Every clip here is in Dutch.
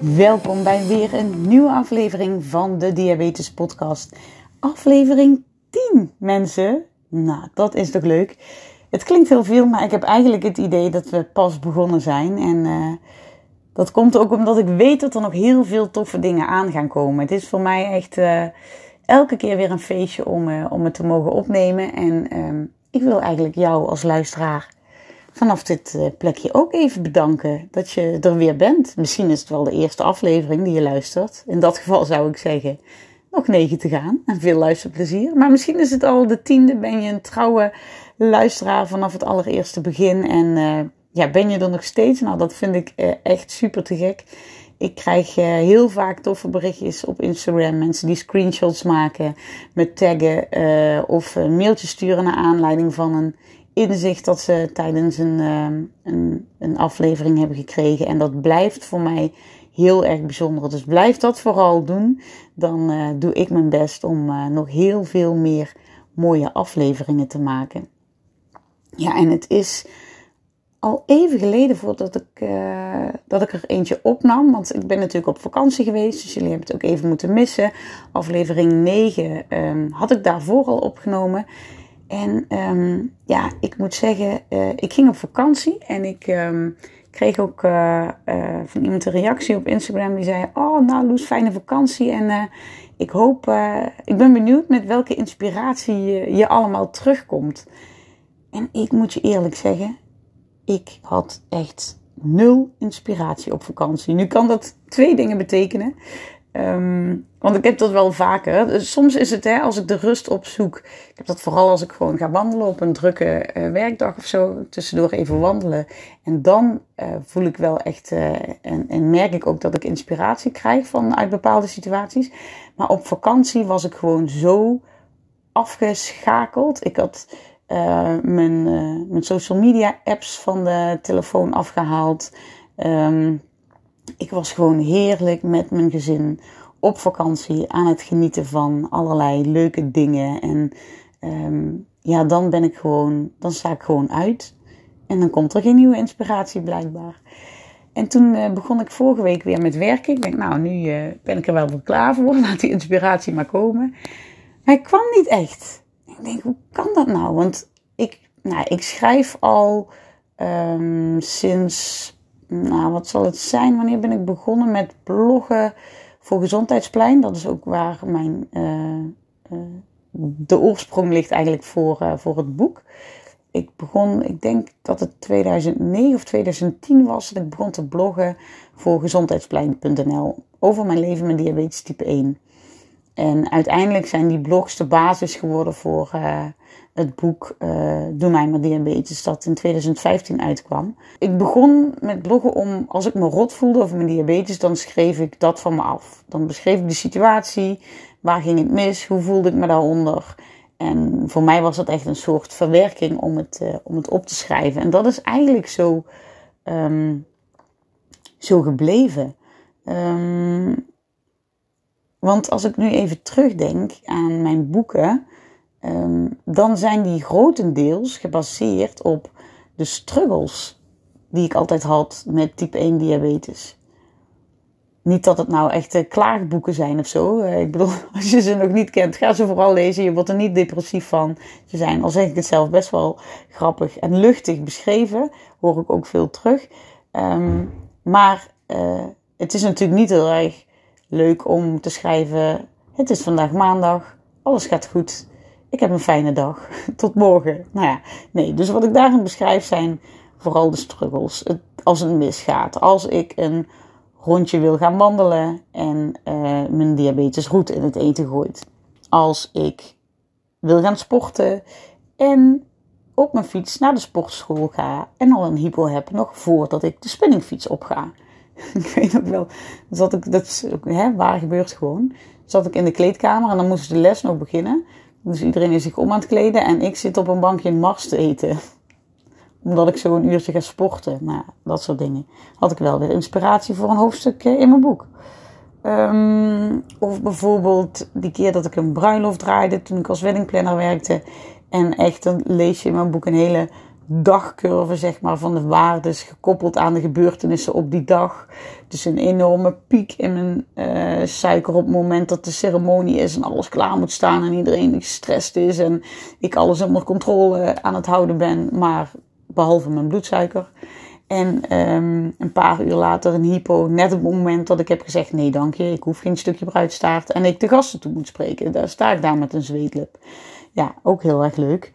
Welkom bij weer een nieuwe aflevering van de Diabetes Podcast. Aflevering 10, mensen. Nou, dat is toch leuk. Het klinkt heel veel, maar ik heb eigenlijk het idee dat we pas begonnen zijn. En uh, dat komt ook omdat ik weet dat er nog heel veel toffe dingen aan gaan komen. Het is voor mij echt uh, elke keer weer een feestje om, uh, om het te mogen opnemen. En ik wil eigenlijk jou als luisteraar vanaf dit eh, plekje ook even bedanken dat je er weer bent. Misschien is het wel de eerste aflevering die je luistert. In dat geval zou ik zeggen, nog negen te gaan en veel luisterplezier. Maar misschien is het al de tiende, ben je een trouwe luisteraar vanaf het allereerste begin. En uh, ja, ben je er nog steeds? Nou, dat vind ik uh, echt super te gek. Ik krijg heel vaak toffe berichtjes op Instagram. Mensen die screenshots maken met taggen of mailtjes sturen naar aanleiding van een inzicht dat ze tijdens een, uh, een, een, aflevering hebben gekregen. En dat blijft voor mij heel erg bijzonder. Dus blijf dat vooral doen. Dan uh, doe ik mijn best om uh, nog heel veel meer mooie afleveringen te maken. Ja, en het is al even geleden voordat ik, uh, dat ik er eentje opnam. Want ik ben natuurlijk op vakantie geweest. Dus jullie hebben het ook even moeten missen. Aflevering 9 um, had ik daarvoor al opgenomen. En um, ja, ik moet zeggen, uh, ik ging op vakantie en ik um, kreeg ook uh, uh, van iemand een reactie op Instagram die zei: Oh, nou, Loes, fijne vakantie. En ik hoop, ik ben benieuwd met welke inspiratie je, je allemaal terugkomt. En ik moet je eerlijk zeggen, ik had echt nul inspiratie op vakantie. Nu kan dat twee dingen betekenen. Um, want ik heb dat wel vaker. Dus soms is het, hè, als ik de rust opzoek. Ik heb dat vooral als ik gewoon ga wandelen op een drukke uh, werkdag of zo. Tussendoor even wandelen. En dan uh, voel ik wel echt. Uh, en, en, merk ik ook dat ik inspiratie krijg van uit bepaalde situaties. Maar op vakantie was ik gewoon zo afgeschakeld. Ik had mijn, mijn social media apps van de telefoon afgehaald. Um, ik was gewoon heerlijk met mijn gezin op vakantie aan het genieten van allerlei leuke dingen. En um, ja, dan ben ik gewoon, dan sta ik gewoon uit. En dan komt er geen nieuwe inspiratie blijkbaar. En toen uh, begon ik vorige week weer met werken. Ik denk, nou, nu uh, ben ik er wel voor klaar voor. Laat die inspiratie maar komen. Maar ik kwam niet echt. Ik denk, hoe kan dat nou? Want ik, nou, ik schrijf al um, sinds nou, wat zal het zijn? Wanneer ben ik begonnen met bloggen voor Gezondheidsplein? Dat is ook waar mijn, uh, uh, de oorsprong ligt eigenlijk voor, uh, voor het boek. Ik begon, ik denk dat het 2009 of 2010 was, dat ik begon te bloggen voor gezondheidsplein.nl over mijn leven met diabetes type 1. En uiteindelijk zijn die blogs de basis geworden voor het boek uh, Doe mij maar diabetes, dat in 2015 uitkwam. Ik begon met bloggen om, als ik me rot voelde over mijn diabetes, dan schreef ik dat van me af. Dan beschreef ik de situatie, waar ging het mis, hoe voelde ik me daaronder. En voor mij was dat echt een soort verwerking om het, uh, om het op te schrijven. En dat is eigenlijk zo, um, zo gebleven. Um, want als ik nu even terugdenk aan mijn boeken, um, dan zijn die grotendeels gebaseerd op de struggles die ik altijd had met type 1 diabetes. Niet dat het nou echt klaagboeken zijn of zo. Ik bedoel, als je ze nog niet kent, ga ze vooral lezen. Je wordt er niet depressief van. Ze zijn, al zeg ik het zelf, best wel grappig en luchtig beschreven. Hoor ik ook veel terug. Um, maar uh, het is natuurlijk niet heel erg leuk om te schrijven. Het is vandaag maandag. Alles gaat goed ik heb een fijne dag. Tot morgen. Nou ja, nee. Dus wat ik daarin beschrijf zijn vooral de struggles. Het, als het misgaat. Als ik een rondje wil gaan wandelen en uh, mijn diabetes goed in het eten gooit. Als ik wil gaan sporten en op mijn fiets naar de sportschool ga en al een hypo heb nog voordat ik de spinningfiets opga. ik weet ook wel, zat ik, dat is hè, waar gebeurt gewoon. Zat ik in de kleedkamer en dan moest de les nog beginnen. Dus iedereen is zich om aan het kleden en ik zit op een bankje in Mars te eten. Omdat ik zo een uurtje ga sporten. Nou, dat soort dingen. Had ik wel weer inspiratie voor een hoofdstuk eh, in mijn boek. Um, of bijvoorbeeld die keer dat ik een bruiloft draaide toen ik als weddingplanner werkte. En echt, dan lees je in mijn boek een hele dagcurve zeg maar, van de waardes gekoppeld aan de gebeurtenissen op die dag. Dus een enorme piek in mijn uh, suiker op het moment dat de ceremonie is en alles klaar moet staan en iedereen gestrest is en ik alles onder controle aan het houden ben, maar behalve mijn bloedsuiker. En um, een paar uur later een hypo, net op het moment dat ik heb gezegd: nee, dank je, ik hoef geen stukje bruidstaart. En ik de gasten toe moet spreken. Daar sta ik daar met een zweetlip. Ja, ook heel erg leuk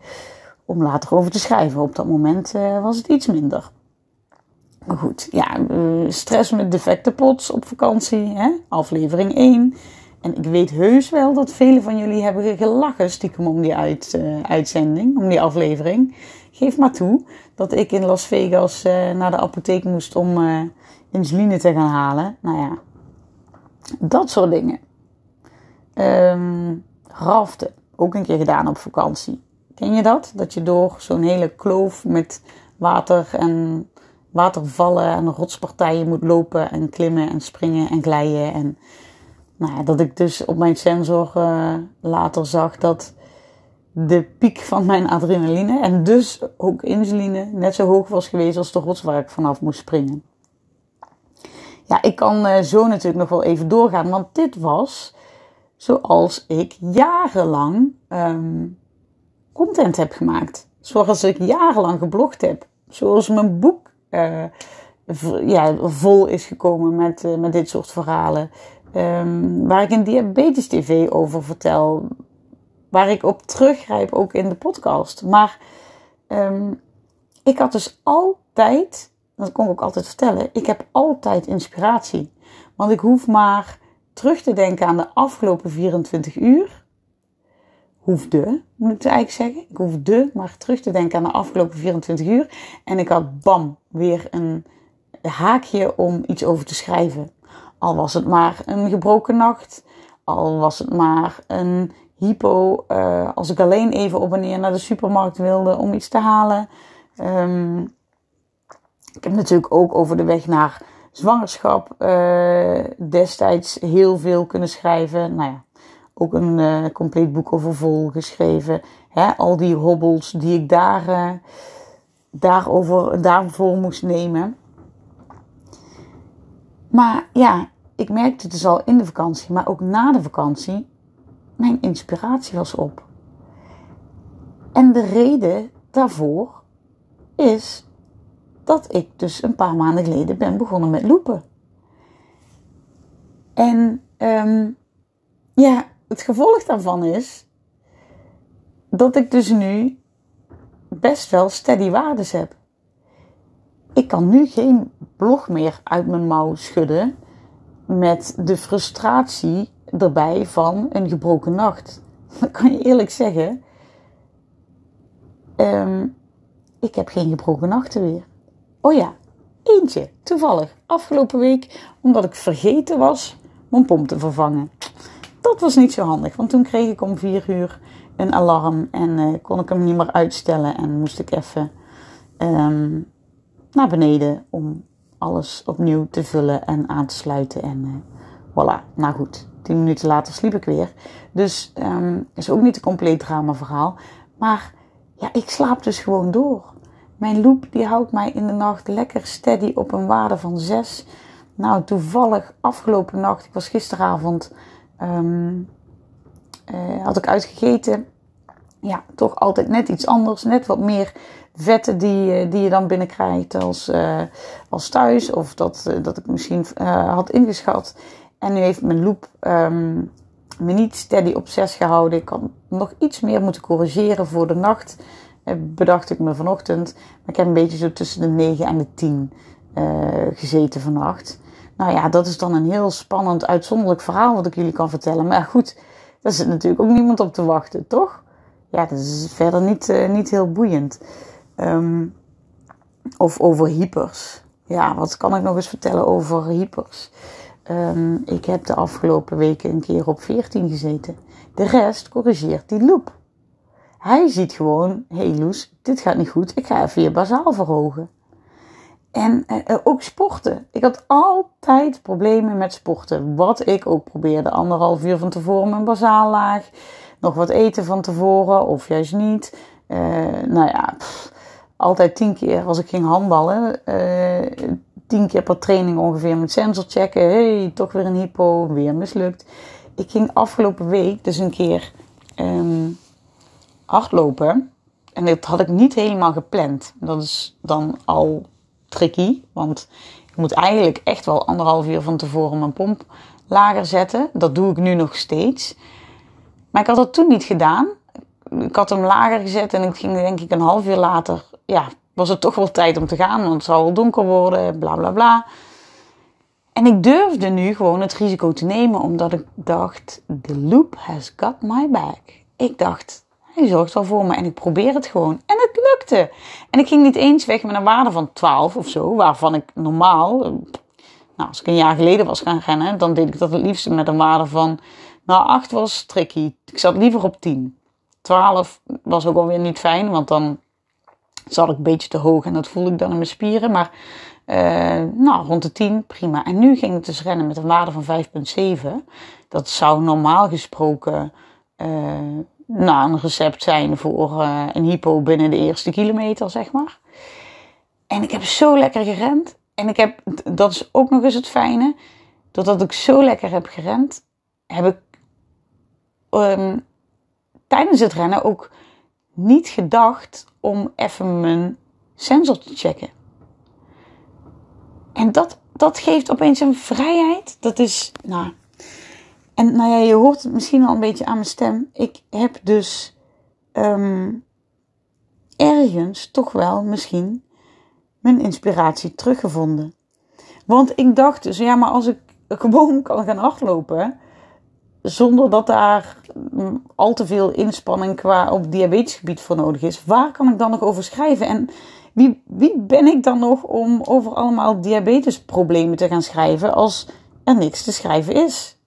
om later over te schrijven. Op dat moment uh, was het iets minder. Maar goed, ja, uh, stress met defectenpots op vakantie, hè? aflevering 1. En ik weet heus wel dat velen van jullie hebben gelachen stiekem om die uit, uh, uitzending, om die aflevering. Geef maar toe dat ik in Las Vegas naar de apotheek moest om insuline te gaan halen. Nou ja, dat soort dingen. Um, raften, ook een keer gedaan op vakantie. Ken je dat? Dat je door zo'n hele kloof met water en watervallen en rotspartijen moet lopen en klimmen en springen en glijden. En nou ja, dat ik dus op mijn sensor uh, later zag dat de piek van mijn adrenaline en dus ook insuline net zo hoog was geweest als de rots waar ik vanaf moest springen. Ja, ik kan uh, zo natuurlijk nog wel even doorgaan, want dit was zoals ik jarenlang um, content heb gemaakt. Zoals ik jarenlang geblogd heb. Zoals mijn boek uh, ja, vol is gekomen met, uh, met dit soort verhalen. Um, waar ik een diabetes TV over vertel. Waar ik op teruggrijp ook in de podcast. Maar um, ik had dus altijd, dat kon ik ook altijd vertellen, ik heb altijd inspiratie. Want ik hoef maar terug te denken aan de afgelopen 24 uur hoefde, moet ik eigenlijk zeggen. Ik hoefde maar terug te denken aan de afgelopen 24 uur. En ik had bam, weer een haakje om iets over te schrijven. Al was het maar een gebroken nacht. Al was het maar een hypo. Uh, als ik alleen even op en neer naar de supermarkt wilde om iets te halen. Um, ik heb natuurlijk ook over de weg naar zwangerschap uh, destijds heel veel kunnen schrijven. Nou ja, ook een uh, compleet boek over vol geschreven. Hè, al die hobbels die ik daar, uh, daarover, daarvoor moest nemen. Maar ja, ik merkte dus al in de vakantie, maar ook na de vakantie, mijn inspiratie was op. En de reden daarvoor is dat ik dus een paar maanden geleden ben begonnen met lopen. En um, ja, het gevolg daarvan is dat ik dus nu best wel steady waardes heb. Ik kan nu geen blog meer uit mijn mouw schudden met de frustratie erbij van een gebroken nacht. Dan kan je eerlijk zeggen, um, ik heb geen gebroken nachten weer. Oh ja, eentje, toevallig, afgelopen week, omdat ik vergeten was mijn pomp te vervangen dat was niet zo handig, want toen kreeg ik om vier uur een alarm en uh, kon ik hem niet meer uitstellen en moest ik even um, naar beneden om alles opnieuw te vullen en aan te sluiten. En uh, voilà, nou goed, tien minuten later sliep ik weer. Dus um, is ook niet een compleet drama verhaal. Maar ja, ik slaap dus gewoon door. Mijn loop die houdt mij in de nacht lekker steady op een waarde van 6. Nou, toevallig afgelopen nacht, ik was gisteravond Um, uh, had ik uitgegeten. Ja, toch altijd net iets anders. Net wat meer vetten die, uh, die je dan binnenkrijgt als, uh, als thuis. Of dat, dat ik misschien had ingeschat. En nu heeft mijn loop um, me niet steady op 6 gehouden. Ik had nog iets meer moeten corrigeren voor de nacht. bedacht ik me vanochtend. Maar ik heb een beetje zo tussen de 9 en de 10 gezeten vannacht. Nou ja, dat is dan een heel spannend, uitzonderlijk verhaal wat ik jullie kan vertellen. Maar goed, daar zit natuurlijk ook niemand op te wachten, toch? Ja, dat is verder niet, uh, niet heel boeiend. Um, of over hypers. ja, wat kan ik nog eens vertellen over hypers? Ehm, ik heb de afgelopen weken een keer op 14 gezeten. De rest corrigeert die loop. Hij ziet gewoon, hé hey Loes, dit gaat niet goed, ik ga even je bazaal verhogen. En uh, ook sporten. Ik had altijd problemen met sporten. Wat ik ook probeerde. Anderhalf uur van tevoren mijn bazaal laag. Nog wat eten van tevoren of juist niet. Uh, nou ja, altijd tien keer als ik ging handballen. Tien keer per training ongeveer met sensor checken. hey, toch weer een hypo, weer mislukt. Ik ging afgelopen week dus een keer um, hardlopen. En dat had ik niet helemaal gepland. Dat is dan al tricky. Want ik moet eigenlijk echt wel anderhalf uur van tevoren mijn pomp lager zetten. Dat doe ik nu nog steeds. Maar ik had dat toen niet gedaan. Ik had hem lager gezet en ik ging denk ik een half uur later. Ja, was het toch wel tijd om te gaan, want het zou wel donker worden, bla bla bla. En ik durfde nu gewoon het risico te nemen, omdat ik dacht: the loop has got my back. Ik dacht, hij zorgt wel voor me en ik probeer het gewoon. En het lukte. En ik ging niet eens weg met een waarde van 12 of zo, waarvan ik normaal, nou, als ik een jaar geleden was gaan rennen, dan deed ik dat het liefst met een waarde van, nou, 8 was tricky. Ik zat liever op 10. 12 was ook alweer niet fijn, want dan zat ik een beetje te hoog en dat voelde ik dan in mijn spieren. Maar uh, nou, rond de 10, prima. En nu ging het dus rennen met een waarde van 5,7. Dat zou normaal gesproken uh, nou, een recept zijn voor uh, een hypo binnen de eerste kilometer, zeg maar. En ik heb zo lekker gerend. En ik heb, dat is ook nog eens het fijne, doordat ik zo lekker heb gerend, heb ik um, tijdens het rennen ook niet gedacht om even mijn sensor te checken. En dat, dat geeft opeens een vrijheid. Dat is, nou. En nou ja, je hoort het misschien al een beetje aan mijn stem. Ik heb dus um, ergens toch wel misschien mijn inspiratie teruggevonden. Want ik dacht dus, ja, maar als ik gewoon kan gaan hardlopen, zonder dat daar mm, al te veel inspanning qua op diabetesgebied voor nodig is. Waar kan ik dan nog over schrijven? En wie, wie ben ik dan nog om over allemaal diabetesproblemen te gaan schrijven als er niks te schrijven is?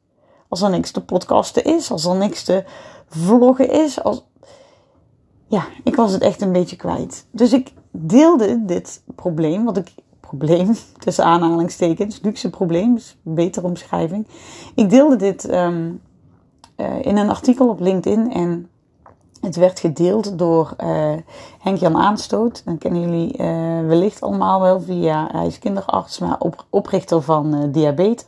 Als er niks te podcasten is, als er niks te vloggen is. Als... Ja, ik was het echt een beetje kwijt. Dus ik deelde dit probleem, wat ik probleem, tussen aanhalingstekens, luxe probleem, is een betere omschrijving. Ik deelde dit um, uh, in een artikel op LinkedIn en het werd gedeeld door uh, Henk-Jan Aanstoot. Dan kennen jullie uh, wellicht allemaal wel via, hij is kinderarts, maar op, oprichter van uh, Diabetes,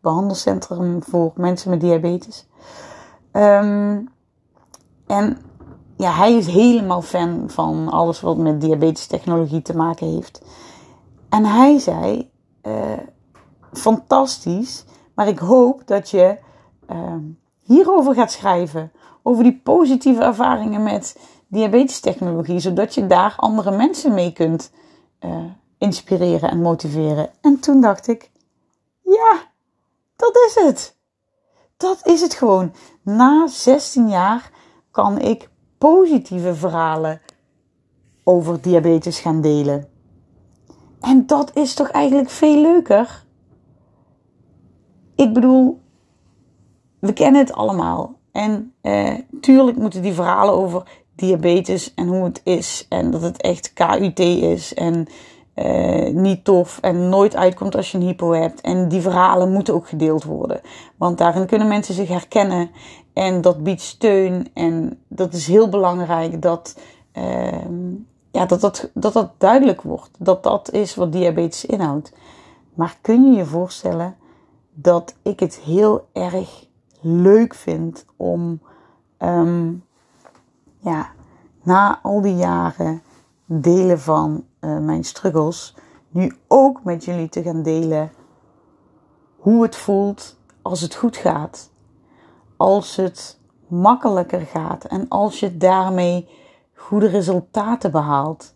behandelcentrum voor mensen met diabetes. Um, en ja, hij is helemaal fan van alles wat met diabetes technologie te maken heeft. En hij zei, fantastisch, maar ik hoop dat je ehm, hierover gaat schrijven. Over die positieve ervaringen met diabetestechnologie. Zodat je daar andere mensen mee kunt uh, inspireren en motiveren. En toen dacht ik, ja, dat is het. Dat is het gewoon. Na 16 jaar kan ik positieve verhalen over diabetes gaan delen. En dat is toch eigenlijk veel leuker? Ik bedoel, we kennen het allemaal. En eh, tuurlijk moeten die verhalen over diabetes en hoe het is. En dat het echt KUT is. En eh, niet tof en nooit uitkomt als je een hypo hebt. En die verhalen moeten ook gedeeld worden. Want daarin kunnen mensen zich herkennen. En dat biedt steun. En dat is heel belangrijk dat, uh, ja, dat, dat, dat dat duidelijk wordt. Dat dat is wat diabetes inhoudt. Maar kun je je voorstellen dat ik het heel erg leuk vind om um, ja, na al die jaren delen van uh, mijn struggles, nu ook met jullie te gaan delen hoe het voelt als het goed gaat. Als het makkelijker gaat en als je daarmee goede resultaten behaalt.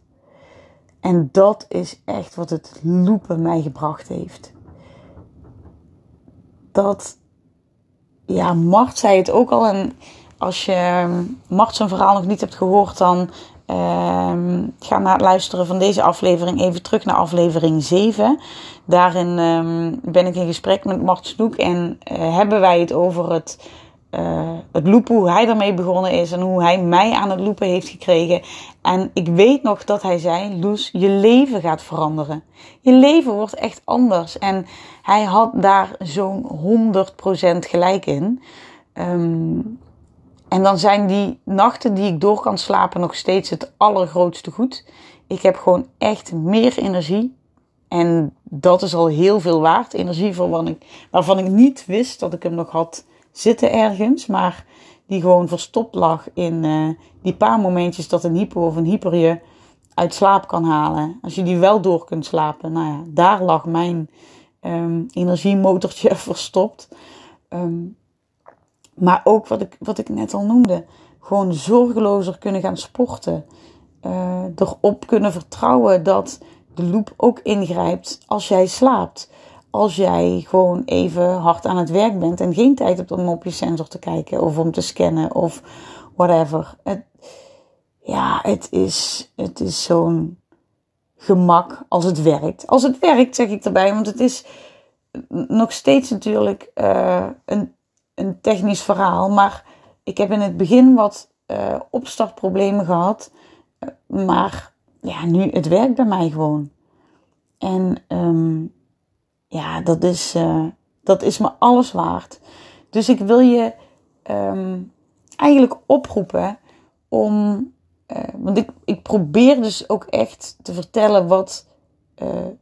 En dat is echt wat het loepen mij gebracht heeft. Dat ja, Mart zei het ook al. En als je ehm, Mart zijn verhaal nog niet hebt gehoord, dan ehm, ga na het luisteren van deze aflevering even terug naar aflevering 7. Daarin ehm, ben ik in gesprek met Mart Snoek en uh, hebben wij het over het, uh, het loepen, hoe hij ermee begonnen is en hoe hij mij aan het loepen heeft gekregen. En ik weet nog dat hij zei: Loes, je leven gaat veranderen. Je leven wordt echt anders. En hij had daar zo'n 100% gelijk in. Um, en dan zijn die nachten die ik door kan slapen nog steeds het allergrootste goed. Ik heb gewoon echt meer energie. En dat is al heel veel waard. Energie waarvan ik, waarvan ik niet wist dat ik hem nog had zitten ergens. Maar die gewoon verstopt lag in uh, die paar momentjes dat een hypo of een hyper je uit slaap kan halen. Als je die wel door kunt slapen. Nou ja, daar lag mijn um, energiemotortje verstopt. Um, maar ook wat ik, wat ik net al noemde. Gewoon zorgelozer kunnen gaan sporten. Uh, erop kunnen vertrouwen dat de loop ook ingrijpt als jij slaapt. Als jij gewoon even hard aan het werk bent en geen tijd hebt om op je sensor te kijken of om te scannen of whatever. Het, ja, het is, het is zo'n gemak als het werkt. Als het werkt, zeg ik erbij, want het is nog steeds natuurlijk uh, een een technisch verhaal. Maar ik heb in het begin wat uh, opstartproblemen gehad. Eh, maar ja, nu het werkt bij mij gewoon. En um, ja, dat is, uh, dat is me alles waard. Dus ik wil je um, eigenlijk oproepen om. want ik, ik probeer dus ook echt te vertellen wat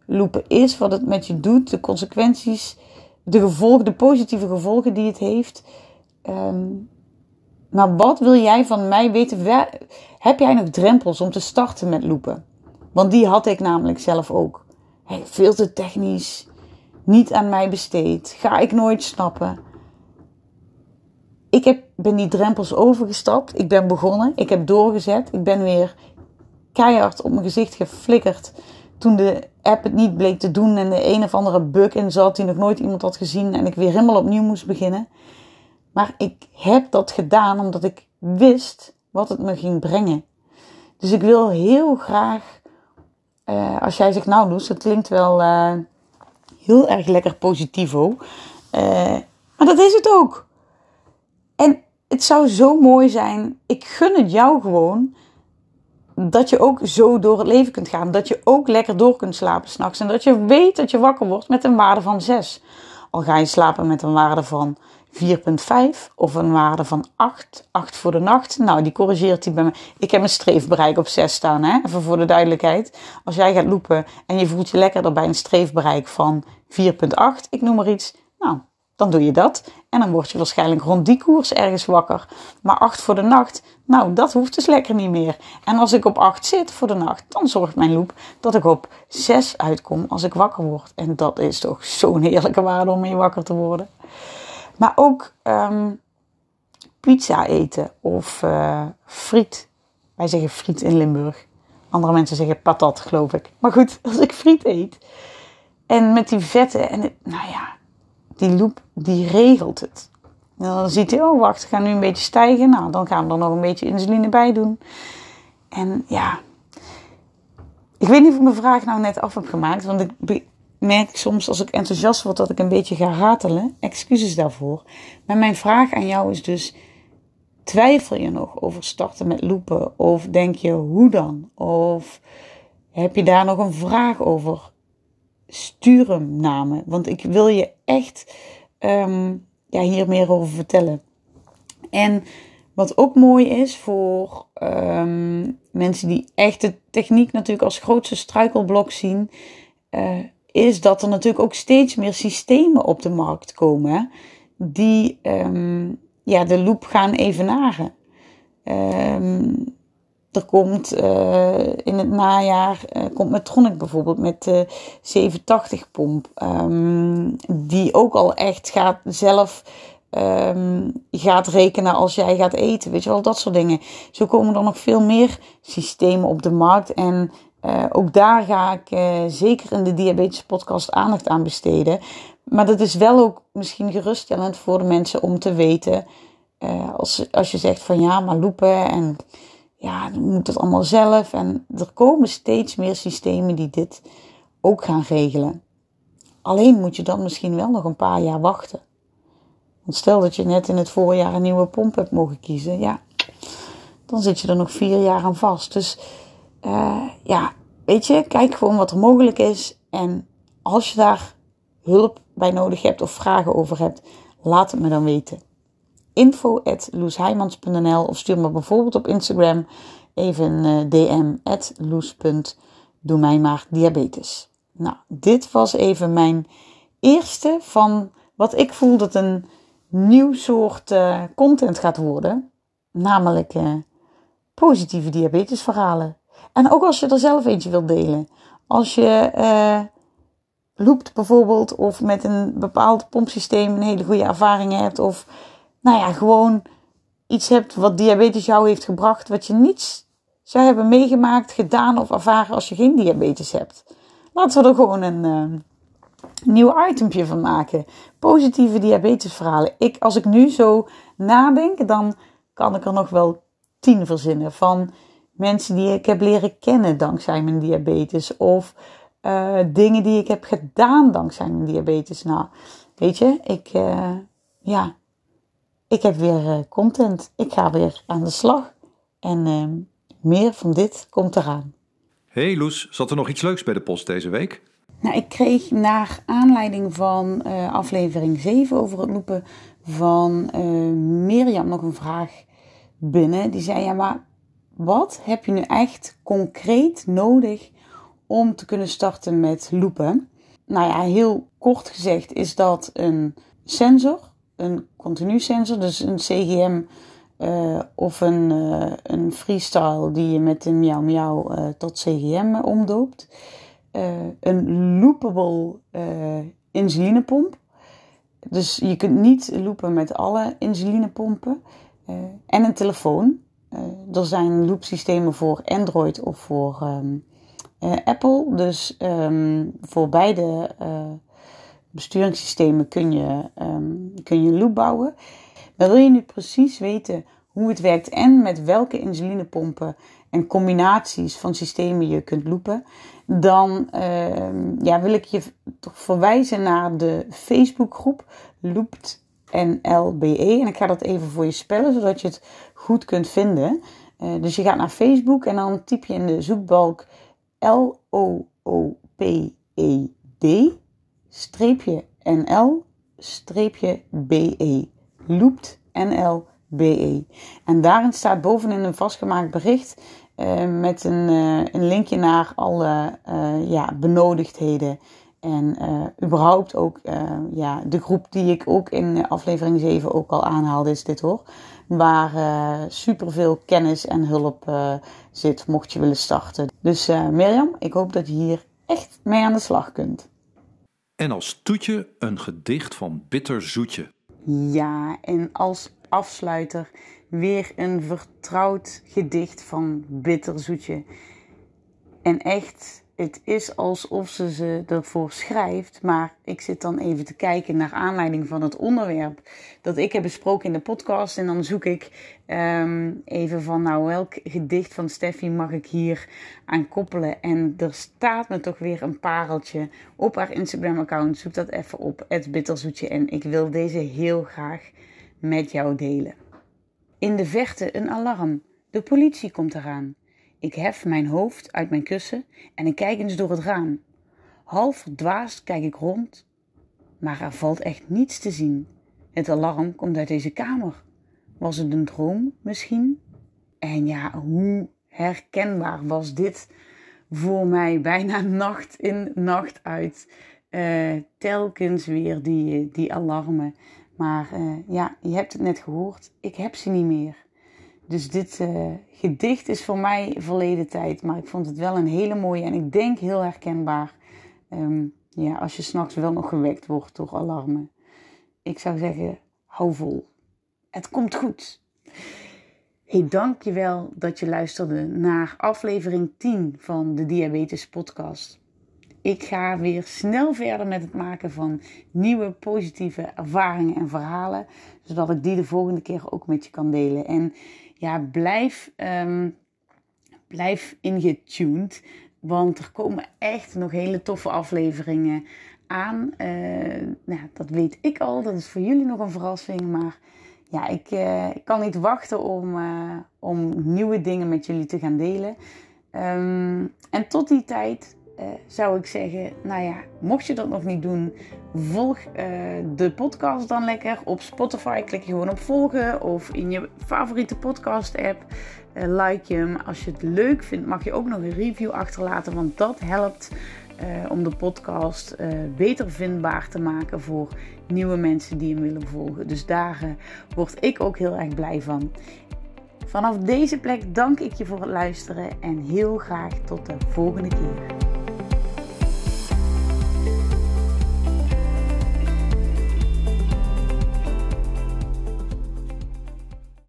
lopen is, wat het met je doet, de consequenties de gevolgen, de positieve gevolgen die het heeft. Um, maar wat wil jij van mij weten? heb jij nog drempels om te starten met loepen? Want die had ik namelijk zelf ook. Veel te technisch, niet aan mij besteed, ga ik nooit snappen. Ik heb, ben die drempels overgestapt. Ik ben begonnen. Ik heb doorgezet. Ik ben weer keihard op mijn gezicht geflikkerd toen de app het niet bleek te doen en de een of andere bug in zat die nog nooit iemand had gezien en ik weer helemaal opnieuw moest beginnen. Maar ik heb dat gedaan omdat ik wist wat het me ging brengen. Dus ik wil heel graag, uh, als jij zegt, nou Loes, dat klinkt wel uh, heel erg lekker positivo. Uh, maar dat is het ook. En het zou zo mooi zijn. Ik gun het jou gewoon dat je ook zo door het leven kunt gaan. Dat je ook lekker door kunt slapen s'nachts. En dat je weet dat je wakker wordt met een waarde van 6. Al ga je slapen met een waarde van 4,5 of een waarde van 8. 8 voor de nacht. Nou, die corrigeert hij bij me. Ik heb een streefbereik op 6 staan, hè? even voor de duidelijkheid. Als jij gaat lopen en je voelt je lekker bij een streefbereik van 4,8, ik noem maar iets. Nou, dan doe je dat. En dan word je waarschijnlijk rond die koers ergens wakker. Maar 8 voor de nacht, nou, dat hoeft dus lekker niet meer. En als ik op 8 zit voor de nacht, dan zorgt mijn loop dat ik op 6 uitkom als ik wakker word. En dat is toch zo'n heerlijke waarde om mee wakker te worden. Maar ook um, pizza eten of uh, friet. Wij zeggen friet in Limburg. Andere mensen zeggen patat, geloof ik. Maar goed, als ik friet eet en met die vetten en nou ja, die loop die regelt het. Dan ziet hij, oh wacht, we gaan nu een beetje stijgen. Nou, dan gaan we er nog een beetje insuline bij doen. En ja, ik weet niet of ik mijn vraag nou net af heb gemaakt. Want ik merk soms als ik enthousiast word dat ik een beetje ga ratelen. Excuses daarvoor. Maar mijn vraag aan jou is dus, twijfel je nog over starten met lopen? Of denk je, hoe dan? Of heb je daar nog een vraag over? stuur hem. Want ik wil je echt um, ja, hier meer over vertellen. En wat ook mooi is voor um, mensen die echt de techniek natuurlijk als grootste struikelblok zien, uh, is dat er natuurlijk ook steeds meer systemen op de markt komen die um, ja, de loop gaan evenaren. Um, er komt uh, in het najaar, uh, komt Medtronic bijvoorbeeld met de 780 pomp. Um, die ook al echt gaat zelf gaat rekenen als jij gaat eten. Weet je wel, dat soort dingen. Zo komen er nog veel meer systemen op de markt. En uh, ook daar ga ik zeker in de diabetes podcast aandacht aan besteden. Maar dat is wel ook misschien geruststellend voor de mensen om te weten. als, als je zegt van ja, maar loepen en ja, dan moet het allemaal zelf. En er komen steeds meer systemen die dit ook gaan regelen. Alleen moet je dan misschien wel nog een paar jaar wachten. Want stel dat je net in het voorjaar een nieuwe pomp hebt mogen kiezen, ja, dan zit je er nog vier jaar aan vast. Dus uh, ja, weet je, kijk gewoon wat er mogelijk is. En als je daar hulp bij nodig hebt of vragen over hebt, laat het me dan weten. Info at of stuur me bijvoorbeeld op Instagram even een eh, DM at loes.doe mij maar diabetes. Nou, dit was even mijn eerste van wat ik voel dat een nieuw soort uh, content gaat worden. Namelijk uh, positieve diabetesverhalen. En ook als je er zelf eentje wilt delen. Als je uh, loopt bijvoorbeeld of met een bepaald pompsysteem een hele goede ervaring hebt. Of nou ja, gewoon iets hebt wat diabetes jou heeft gebracht. Wat je niets zou hebben meegemaakt, gedaan of ervaren als je geen diabetes hebt. Laten we er gewoon een uh, nieuw itempje van maken. Positieve diabetesverhalen. Ik, als ik nu zo nadenk, dan kan ik er nog wel tien verzinnen. Van mensen die ik heb leren kennen dankzij mijn diabetes. Of uh, dingen die ik heb gedaan dankzij mijn diabetes. Nou, weet je, ik, uh, ja, ik heb weer content. Ik ga weer aan de slag. En ehm, meer van dit komt eraan. Hey Loes, zat er nog iets leuks bij de post deze week? Nou, ik kreeg naar aanleiding van uh, aflevering 7 over het lopen van uh, Mirjam nog een vraag binnen. Die zei: Ja, maar wat heb je nu echt concreet nodig om te kunnen starten met lopen? Nou ja, heel kort gezegd is dat een sensor, een continu sensor, dus een CGM uh, of een, uh, een freestyle die je met een miauw miauw uh, tot CGM omdoopt. een loopable insulinepomp. Dus je kunt niet loopen met alle insulinepompen. en een telefoon. Er zijn loopsystemen voor Android of voor um, Apple. Dus um, voor beide besturingssystemen kun je, um, kun je een loop bouwen. Wil je nu precies weten hoe het werkt en met welke insulinepompen en combinaties van systemen je kunt loopen, dan ja, wil ik je toch verwijzen naar de Facebookgroep Loopt NLBE. En ik ga dat even voor je spellen, zodat je het goed kunt vinden. Uh, dus je gaat naar Facebook en dan typ je in de zoekbalk L-O-O-P-E-D streepje NL streepje BE. Loopt NL-BE. En daarin staat bovenin een vastgemaakt bericht uh, met een, uh, een, linkje naar alle ja, benodigdheden. En überhaupt ook ja, de groep die ik ook in aflevering 7 ook al aanhaalde, is dit hoor. Waar superveel kennis en hulp zit, mocht je willen starten. Dus Mirjam, ik hoop dat je hier echt mee aan de slag kunt. En als toetje een gedicht van Bitter Zoetje. Ja, en als afsluiter weer een vertrouwd gedicht van Bitterzoetje. En echt, het is alsof ze ze ervoor schrijft, maar ik zit dan even te kijken naar aanleiding van het onderwerp dat ik heb besproken in de podcast. En dan zoek ik um, even van, nou, welk gedicht van Steffi mag ik hier aan koppelen? En er staat me toch weer een pareltje op haar Instagram-account. Zoek dat even op, het bitterzoetje. En ik wil deze heel graag met jou delen. In de verte een alarm. De politie komt eraan. Ik hef mijn hoofd uit mijn kussen en ik kijk eens door het raam. Half verdwaasd kijk ik rond, maar er valt echt niets te zien. Het alarm komt uit deze kamer. Was het een droom misschien? En ja, hoe herkenbaar was dit voor mij bijna nacht in, nacht uit. Uh, telkens weer die, die alarmen. Maar uh, ja, je hebt het net gehoord. Ik heb ze niet meer. Dus dit uh, gedicht is voor mij verleden tijd. Maar ik vond het wel een hele mooie en ik denk heel herkenbaar. Um, ja, als je s'nachts wel nog gewekt wordt door alarmen. Ik zou zeggen, hou vol. Het komt goed. Hey, dankjewel dat je luisterde naar aflevering 10 van de Diabetes Podcast. Ik ga weer snel verder met het maken van nieuwe positieve ervaringen en verhalen, zodat ik die de volgende keer ook met je kan delen. En ja, blijf um, blijf ingetuned. Want er komen echt nog hele toffe afleveringen aan. Uh, nou, dat weet ik al. Dat is voor jullie nog een verrassing. Maar ja, ik, uh, ik kan niet wachten om, uh, om nieuwe dingen met jullie te gaan delen. Um, en tot die tijd zou ik zeggen, nou ja, mocht je dat nog niet doen, volg de podcast dan lekker op Spotify. Klik je gewoon op volgen of in je favoriete podcast app. like je hem. Als je het leuk vindt, mag je ook nog een review achterlaten, want dat helpt om de podcast beter vindbaar te maken voor nieuwe mensen die hem willen volgen. Dus daar word ik ook heel erg blij van. Vanaf deze plek dank ik je voor het luisteren en heel graag tot de volgende keer.